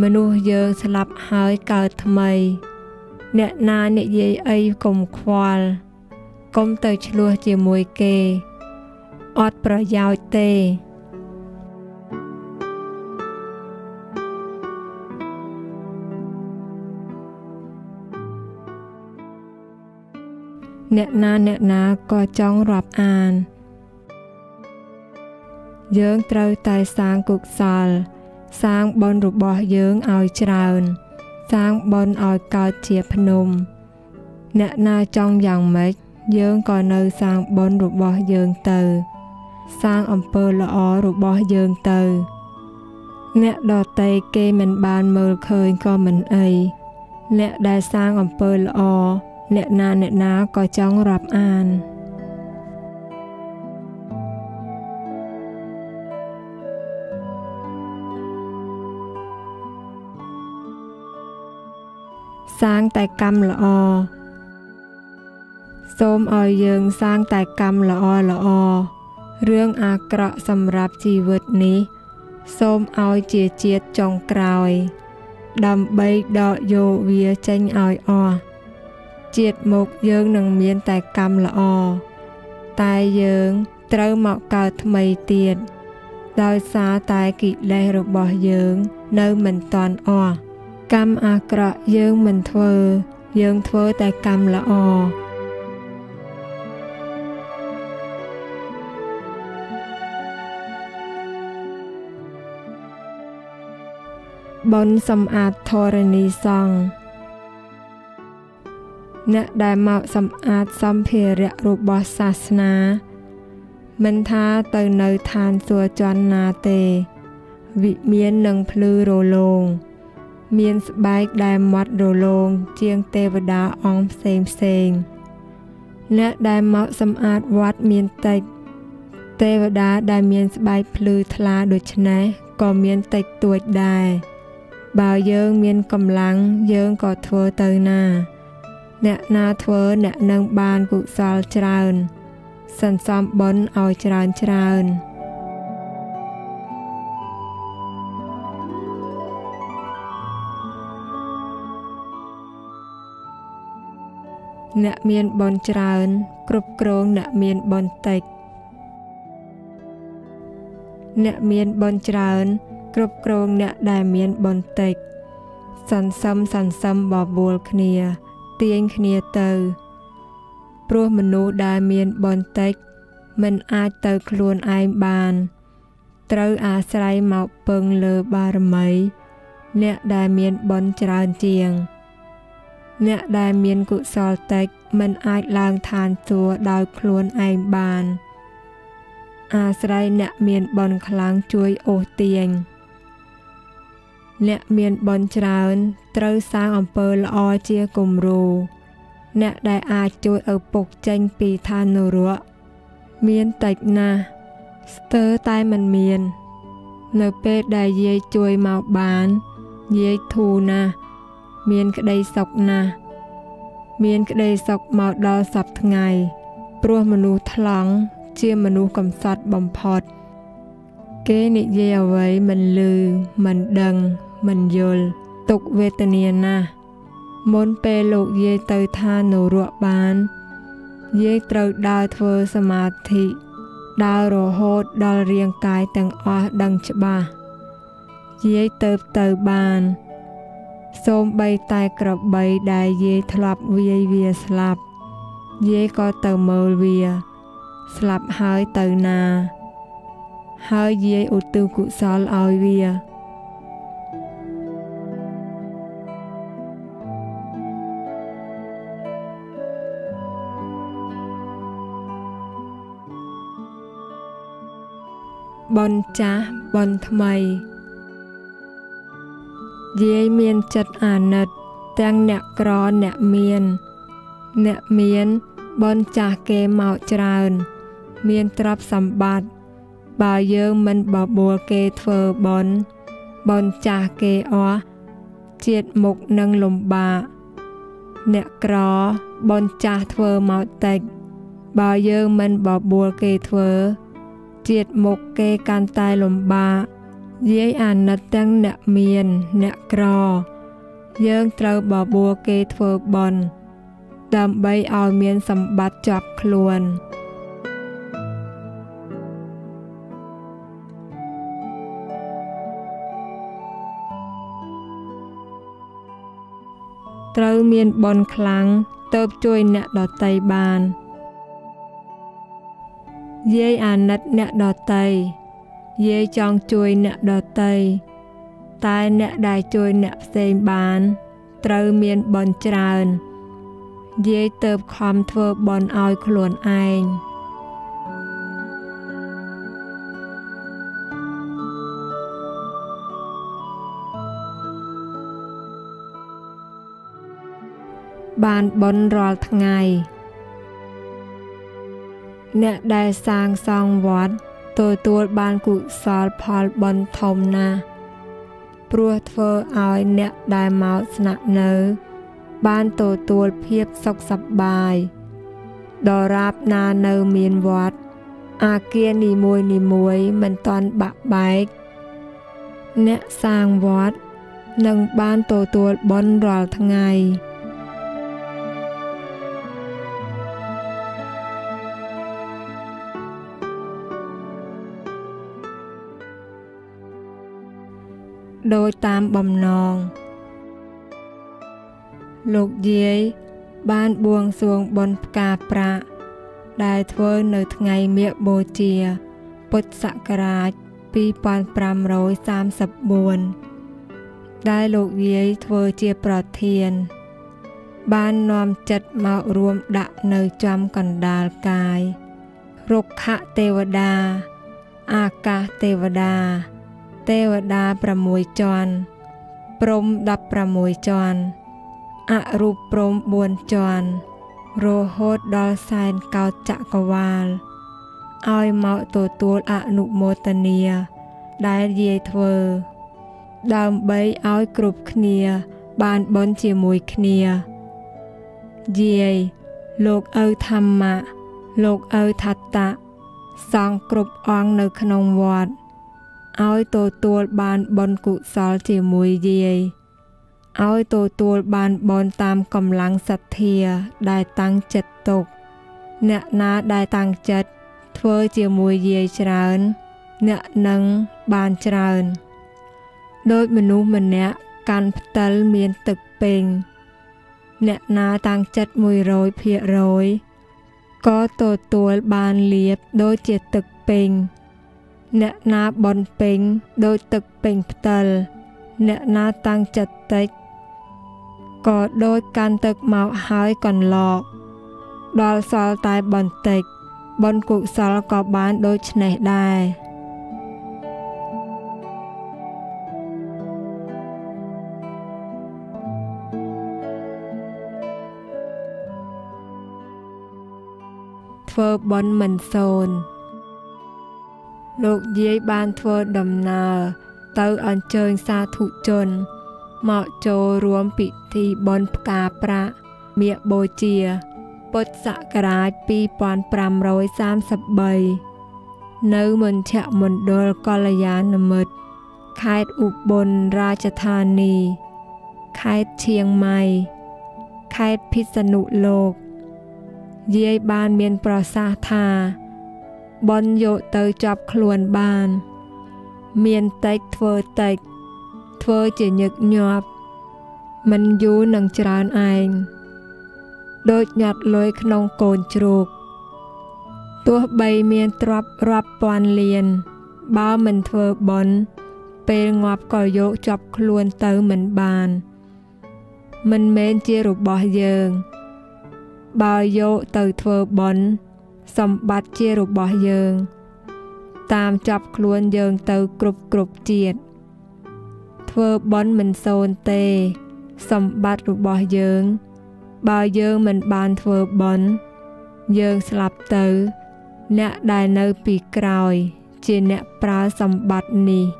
មនុស្សយើងស្លាប់ហើយកើតថ្មី អ្នកណានិយាយអីកុំខ្វល់កុំទៅឆ្លោះជាមួយគេអត់ប្រយោជន៍ទេអ្នកណាអ្នកណាក៏ចង់រាប់អាន យើងត្រូវតែសាងគុសល សាងបុណ្យរបស់យើងឲ្យច្រើន សាងបុណ្យឲ្យកើតជាភ្នំ អ្នកណាចង់យ៉ាងម៉េចយើងក៏នៅសាងបុណ្យរបស់យើងទៅ សាងអំពើល្អរបស់យើងទៅ អ្នកដតីគេមិនបានមើលឃើញក៏មិនអីអ្នកដែលសាងអំពើល្អអ្នកណាអ្នកណាក៏ចង់រាប់អាន សាងតែកម្មល្អសូមឲ្យយើងសាងតែកម្មល្អល្អរឿងអាក្រក់សម្រាប់ជីវិតនេះ សូមឲ្យជាជាតិចុងក្រោយ ដើម្បីដកយកវាចេញឲ្យអស់ជាតិមុខយើងនឹងមានតែកម្មល្អតែយើងត្រូវមកកើតថ្មីទៀតដោយសារតែកិលេសរបស់យើងនៅមិនតាន់អស់ កម្មអាក្រក់យើងមិនធ្វើ យើងធ្វើតែកម្មល្អបុណ្យសម្អាតធរណីសង្ឃអ្នកដែលមកសម្អាតសម្ភារៈរបស់សាសនា មិនថាទៅនៅឋានសួគ៌ចន្ទណាទេ វិមាននឹងភ្លឺរលោង មានស្បែកដែលម៉ត់រលោងជាងទេវតាអង្គផ្សេងផ្សេងអ្នកដែលមកសម្អាតវត្តមានតិច ទេវតាដែលមានស្បែកភ្លឺថ្លាដូចនេះក៏មានតិចតួចដែរបើយើងមានកម្លាំងយើងក៏ធ្វើទៅណា អ្នកណាធ្វើអ្នកនឹងបានកុសលច្រើន សន្សំបុណ្យឲ្យច្រើនច្រើន អ្នកមានបនច្រើន គ្រប់គ្រងអ្នកមានបនតិចអ្នកមានបនច្រើន គ្រប់គ្រងអ្នកដែលមានបនតិចសន្សំសន្សំបបួលគ្នាទាញគ្នាទៅព្រោះមនុស្សដែលមានបនតិចមិនអាចទៅខ្លួនឯងបាន ត្រូវអាស្រ័យមកពឹងលើបារមី អ្នកដែលមានបនច្រើនជាង អ្នកដែលមានកុសលតិចមិនអាចឡើងឋានសួគ៌ដោយខ្លួនឯងបាន អាស្រ័យអ្នកមានបនខ្លាំងជួយអូសទាញអ្នកមានបនច្រើនត្រូវសាងអំពើល្អជាគំរូអ្នកដែលអាចជួយឪពុកចេញពីឋាននរកមានតិចណាស់ស្ទើរតែមិនមាន នៅពេលដែលយាយជួយមកបាន យាយធូរណាស់ មានក្តីសុខណាស់មានក្តីសុខមកដល់សពថ្ងៃព្រោះមនុស្សថ្លង់ជាមនុស្សកំសត់បំផុត គេនិយាយអ្វីមិនឮមិនដឹងមិនយល់ទុកវេទនាណាស់មុនពេលលោកយាយទៅឋាននរកបាន យាយត្រូវដើរធ្វើសមាធិដើររហូតដល់រាងកាយទាំងអស់ដឹងច្បាស់យាយទៅទៅបាន សូមបីតែក្របីដែលយាយធ្លាប់វាយវាស្លាប់ យាយក៏ទៅមើលវា ស្លាប់ហើយទៅណា ហើយយាយឧទ្ទិសកុសលឲ្យវាបនចាស់បនថ្មី យាយមានចិត្តអាណិត ទាំងអ្នកក្រអ្នកមាន អ្នកមានបនចាស់គេមកច្រើន មានទ្រព្យសម្បត្តិបើយើងមិនបបួលគេធ្វើបនបនចាស់គេអស់ជាតិមុខនឹងលំបាកអ្នកក្របនចាស់ធ្វើមកតិចបើយើងមិនបបួលគេធ្វើ ជាតិមុខគេកាន់តែលំបាក យាយអាណិតទាំងអ្នកមាន អ្នកក្រ យើងត្រូវបបួលគេធ្វើបន់ដើម្បីឲ្យមានសម្បត្តិជាប់ខ្លួនត្រូវមានបនខ្លាំងទៅជួយអ្នកដតីបាន យាយអាណិតអ្នកដតី យាយចង់ជួយអ្នកដតីតែអ្នកដែលជួយអ្នកផ្សេងបាន ត្រូវមានបនច្រើនយាយទៅខំធ្វើបនឲ្យខ្លួនឯងបានបនរាល់ថ្ងៃ អ្នកដែលសាងសង់វត្ត ទទួលបានកុសលផលបុណ្យធំណាស់ព្រោះធ្វើឲ្យអ្នកដែលមកស្នាក់នៅ បានទទួលភាពសុខសប្បាយដរាបណានៅមានវត្ត អាគារនីមួយនីមួយមិនតាន់បាក់បែកអ្នកសាងវត្តនឹងបានទទួលបុណ្យរាល់ថ្ងៃ ដោយតាមបំណងលោកយាយបានបួងសួងបុណ្យផ្កាប្រាក់ដែលធ្វើនៅថ្ងៃមាឃបូជា ពុទ្ធសករាជ2534ដែលលោកយាយធ្វើជាប្រធាន បាននាំចិត្តមករួមដាក់នៅចំកណ្ដាលកាយរុក្ខទេវតា អាកាសទេវតា ទេវតា6ជាន់ព្រំ16ជាន់អរូបព្រំ4ជាន់រហូតដល់សែនកោតចក្រវាលឲ្យមកទទួលអនុមោទនាដែលយាយធ្វើដើម្បីឲ្យគ្រប់គ្នាបានបន់ជាមួយគ្នាយាយលោកឪធម្មៈលោកឪថត្តៈសង្ឃគ្រប់អង្គនៅក្នុងវត្ត ឲ្យទទួលបានបុណ្យកុសលជាមួយយាយឲ្យទទួលបានបុណ្យតាមកម្លាំងសទ្ធាដែលតាំងចិត្តទុក អ្នកណាដែលតាំងចិត្តធ្វើជាមួយយាយច្រើន អ្នកនឹងបានច្រើនដោយមនុស្សម្នាក់កាន់ផ្តិលមានទឹកពេញអ្នកណាតាំងចិត្ត100%ភាគរយក៏ទទួលបានលៀបដូចជាទឹកពេញ អ្នកណាបនពេញដូចទឹកពេញផ្តិលអ្នកណាតាំងចិត្តតិចក៏ដូចកាន់ទឹកមកហើយកន្លកដល់សល់តែបន្តិចបនកុសលក៏បានដូចនេះដែរធ្វើបន់មិនសូន លោកយាយបានធ្វើដំណើរទៅអញ្ជើញសាធុជន មកចូលរួមពិធីបុណ្យផ្កាប្រាក់មៀកបូជា ពុទ្ធសករាជ2533នៅមជ្ឈមណ្ឌលកល្យាណមិត្តខេត្តឧបលរាជធានី ខេត្តឈៀងម៉ៃខេត្តពិษណុលោកយាយបានមានប្រសាសន៍ថា បនយកទៅចាប់ខ្លួនបាន មានតិចធ្វើតិចធ្វើជាញឹកញាប់មិនយូរនឹងច្រើនឯងដូចញាត់លុយក្នុងកូនជ្រូកទោះបីមានទ្រព្យរាប់ពាន់លាន បើមិនធ្វើបន់ពេលងាប់ក៏យកចាប់ខ្លួនទៅមិនបានមិនមែនជារបស់យើង បើយកទៅធ្វើបន់ សម្បត្តិជារបស់យើង តាមចាប់ខ្លួនយើងទៅគ្រប់គ្រប់ជាតិធ្វើបន់មិនសូនទេ សម្បត្តិរបស់យើង បើយើងមិនបានធ្វើបន់យើងស្លាប់ទៅ អ្នកដែលនៅពីក្រោយ ជាអ្នកប្រើសម្បត្តិនេះ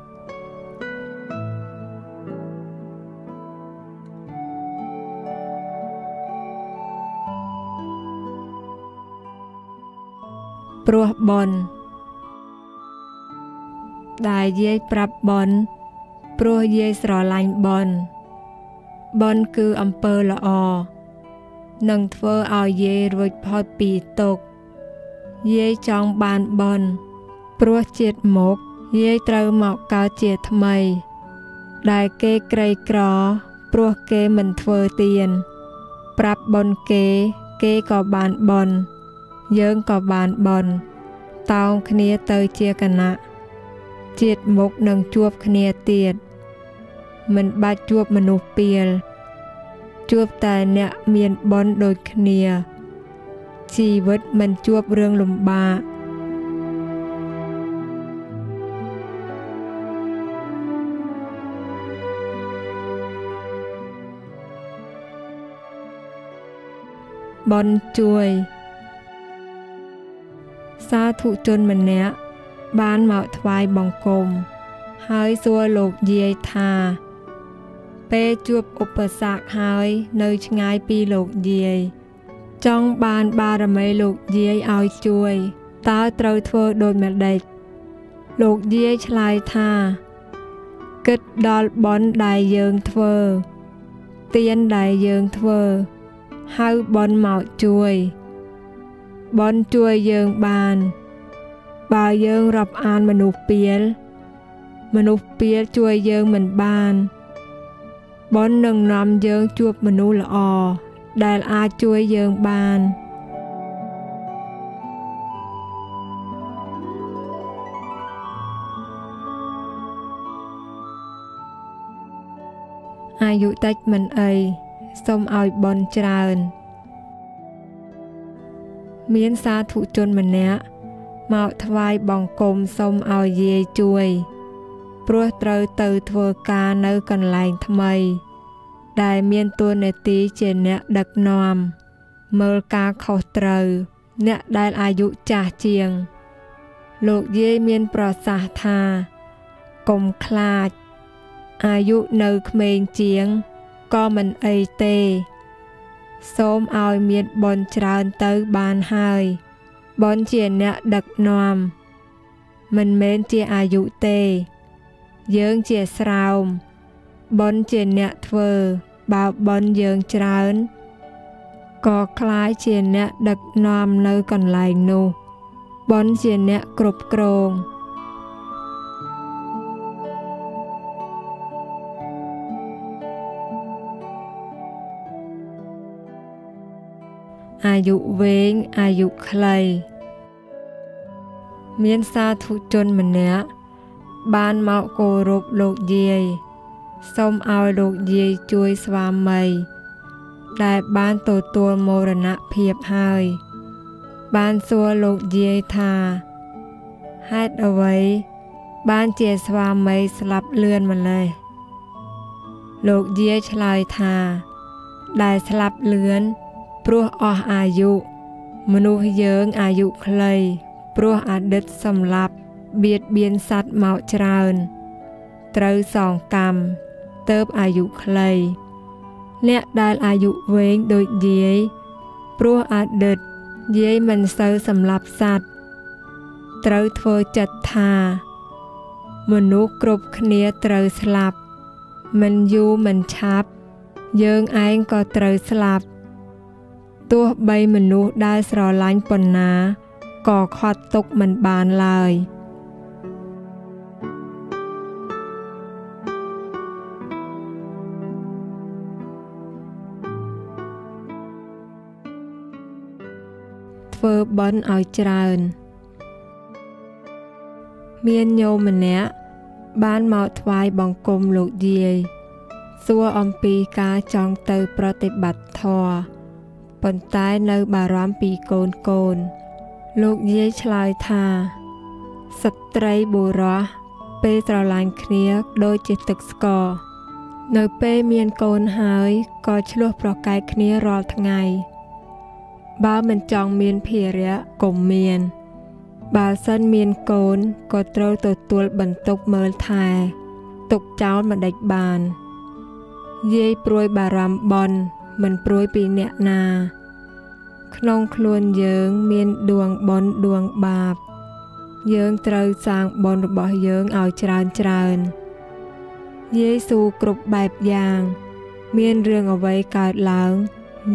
ព្រោះបនដែលយាយប្រាប់បនព្រោះយាយស្រឡាញ់បនបនគឺអំពើល្អនឹងធ្វើឲ្យយាយរួចផុតពីទុក្ខយាយចង់បានបនព្រោះជាតិមកយាយត្រូវមកកើតជាថ្មី ដែលគេក្រីក្រ ព្រោះគេមិនធ្វើទៀនប្រាប់បនគេ គេក៏បានបន យើងក៏បានបនតោងគ្នាទៅជាគណៈជាតិមុខនឹងជួបគ្នាទៀតមិនបាច់ជួបមនុស្សពីលជួបតែអ្នកមានបនដូចគ្នាជីវិតមិនជួបរឿងលំបាកបនជួយ សាធុជនម្នាក់បានមកថ្វាយបង្គំ ហើយសួរលោកយាយថា ពេលជួបឧបសគ្គហើយនៅឆ្ងាយពីលោកយាយចង់បានបារមីលោកយាយឲ្យជួយតើត្រូវធ្វើដូចម្ដេចលោកយាយឆ្លើយថា គិតដល់បន់ដែលយើងធ្វើទៀនដែលយើងធ្វើ ហៅបន់មកជួយ បនជួយយើងបាន បើយើងរាប់អានមនុស្សពៀលមនុស្សពៀលជួយយើងមិនបានបននឹងនាំយើងជួបមនុស្សល្អដែលអាចជួយយើងបានអាយុតិចមិនអីសូមឲ្យបនច្រើន មានសាធុជនម្នាក់មកថ្វាយបង្គំសុំឲ្យយាយជួយព្រព្រោះត្រូវទៅធ្វើការនៅកន្លែងថ្មី ដែលមានតួនាទីជាអ្នកដឹកនាំមើលការខុសត្រូវ អ្នកដែលអាយុចាស់ជាង លោកយាយមានប្រសាសន៍ថាកុំខ្លាច អាយុនៅក្មេងជាងក៏មិនអីទេ សូមឲ្យមានបនច្រើនទៅបានហើយបនជាអ្នកដឹកនាំមិនមែនជាអាយុទេ យើងជាស្រោមបនជាអ្នកធ្វើបើបនយើងច្រើនក៏คล้ายជាអ្នកដឹកនាំនៅកន្លែងនោះបនជាអ្នកគ្រប់គ្រង យុវែងអាយុខ្លីមានសាធុជនម្នាក់បានមកគោរពលោកយាយសូមឲ្យលោកយាយជួយស្វាមី ដែលបានទទួលមរណភាពហើយ បានសួរលោកយាយថាហេតុអ្វី បានជាស្វាមីស្លាប់លឿនម្លេះលោកយាយឆ្លើយថា ដែលស្លាប់លឿន ព្រោះអស់អាយុ មនុស្សយើងអាយុខ្លី ព្រោះអតីតសម្លាប់បៀតបៀនសត្វមកច្រើន ត្រូវសងកម្មទៅបអាយុខ្លី អ្នកដែលអាយុវែងដូចយាយព្រោះអតីតយាយមិនសូវសម្លាប់សត្វត្រូវធ្វើចិត្តថា មនុស្សគ្រប់គ្នាត្រូវស្លាប់ មិនយូរមិនឆាប់ យើងឯងក៏ត្រូវស្លាប់ ទោះបីមនុស្សដែលស្រឡាញ់ប៉ុណ្ណាក៏ខាត់ទុកមិនបានឡើយធ្វើបន់ឲ្យច្រើន មានញោមម្នាក់បានមកថ្វាយបង្គំលោកយាយសួរអំពីការចង់ទៅប្រតិបត្តិធម៌ ប៉ុន្តែនៅបារម្ភពីកូនកូន លោកយាយឆ្លើយថាស្ត្រីបុរសពេលស្រឡាញ់គ្នាដូចជាទឹកស្ករនៅពេលមានកូនហើយក៏ឆ្លោះប្រកែកគ្នារាល់ថ្ងៃ បើមិនចង់មានភារៈកុំមាន បើសិនមានកូនក៏ត្រូវទទួលបន្ទុកមើលថែទុកចោលមិនដេចបាន យាយព្រួយបារម្ភបន មិនព្រួយពីអ្នកណា ក្នុងខ្លួនយើងមានដួងបុណ្យដួងបាប យើងត្រូវសាងបុណ្យរបស់យើងឲ្យច្រើនច្រើនយេស៊ូគ្រប់បែបយ៉ាង មានរឿងអ្វីកើតឡើង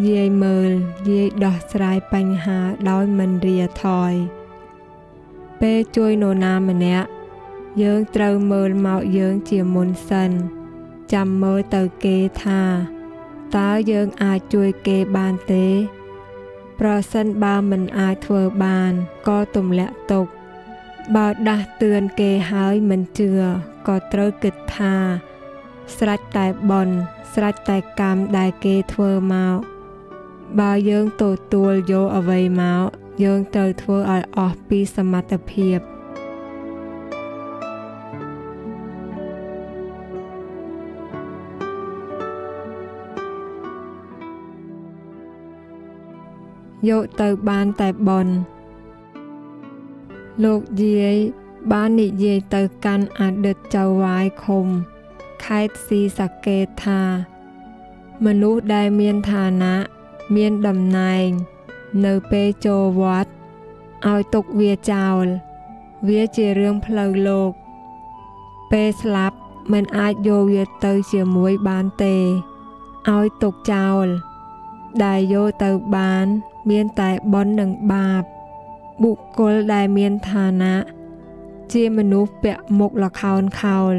យាយមើលយាយដោះស្រាយបញ្ហាដោយមិនរាថយពេលជួយនរណាម្នាក់យើងត្រូវមើលមកយើងជាមុនសិន ចាំមើលទៅគេថា តើយើងអាចជួយគេបានទេ ប្រសិនបើមិនអាចធ្វើបានក៏ទម្លាក់ទុកបើដាស់តឿនគេហើយមិនជឿក៏ត្រូវគិតថា ស្រេចតែបនស្រេចតែកម្មដែលគេធ្វើមកបើយើងទទួលយកអ្វីមកយើងត្រូវធ្វើឲ្យអស់ពីសមត្ថភាព យកទៅបានតែបនលោកយាយបាននិយាយទៅកាន់អតីតចៅវាយឃុំខេត្តស៊ីសាកេតថា មនុស្សដែលមានឋានៈមានតំណែង នៅពេលចូលវត្តឲ្យទុកវាចោល វាជារឿងផ្លូវលោក ពេលស្លាប់មិនអាចយកវាទៅជាមួយបានទេឲ្យទុកចោល ដែលយកទៅបាន មានតែបុណ្យនិងបាប បុគ្គលដែលមានឋានៈជាមនុស្សពាក់មុខលខោនខោល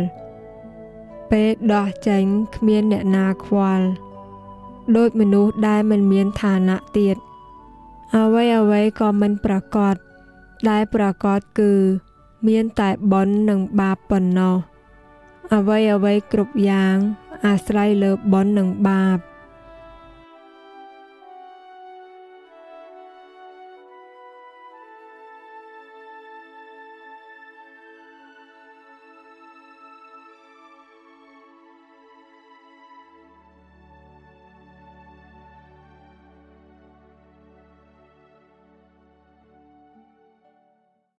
ពេលដោះចេញគ្មានអ្នកណាខ្វល់ដូចមនុស្សដែលមិនមានឋានៈទៀតអ្វីអ្វីក៏មិនប្រកបដែលប្រកបគឺមានតែបុណ្យនិងបាបប៉ុណ្ណោះអ្វីអ្វីគ្រប់យ៉ាងអាស្រ័យលើបុណ្យនិងបាប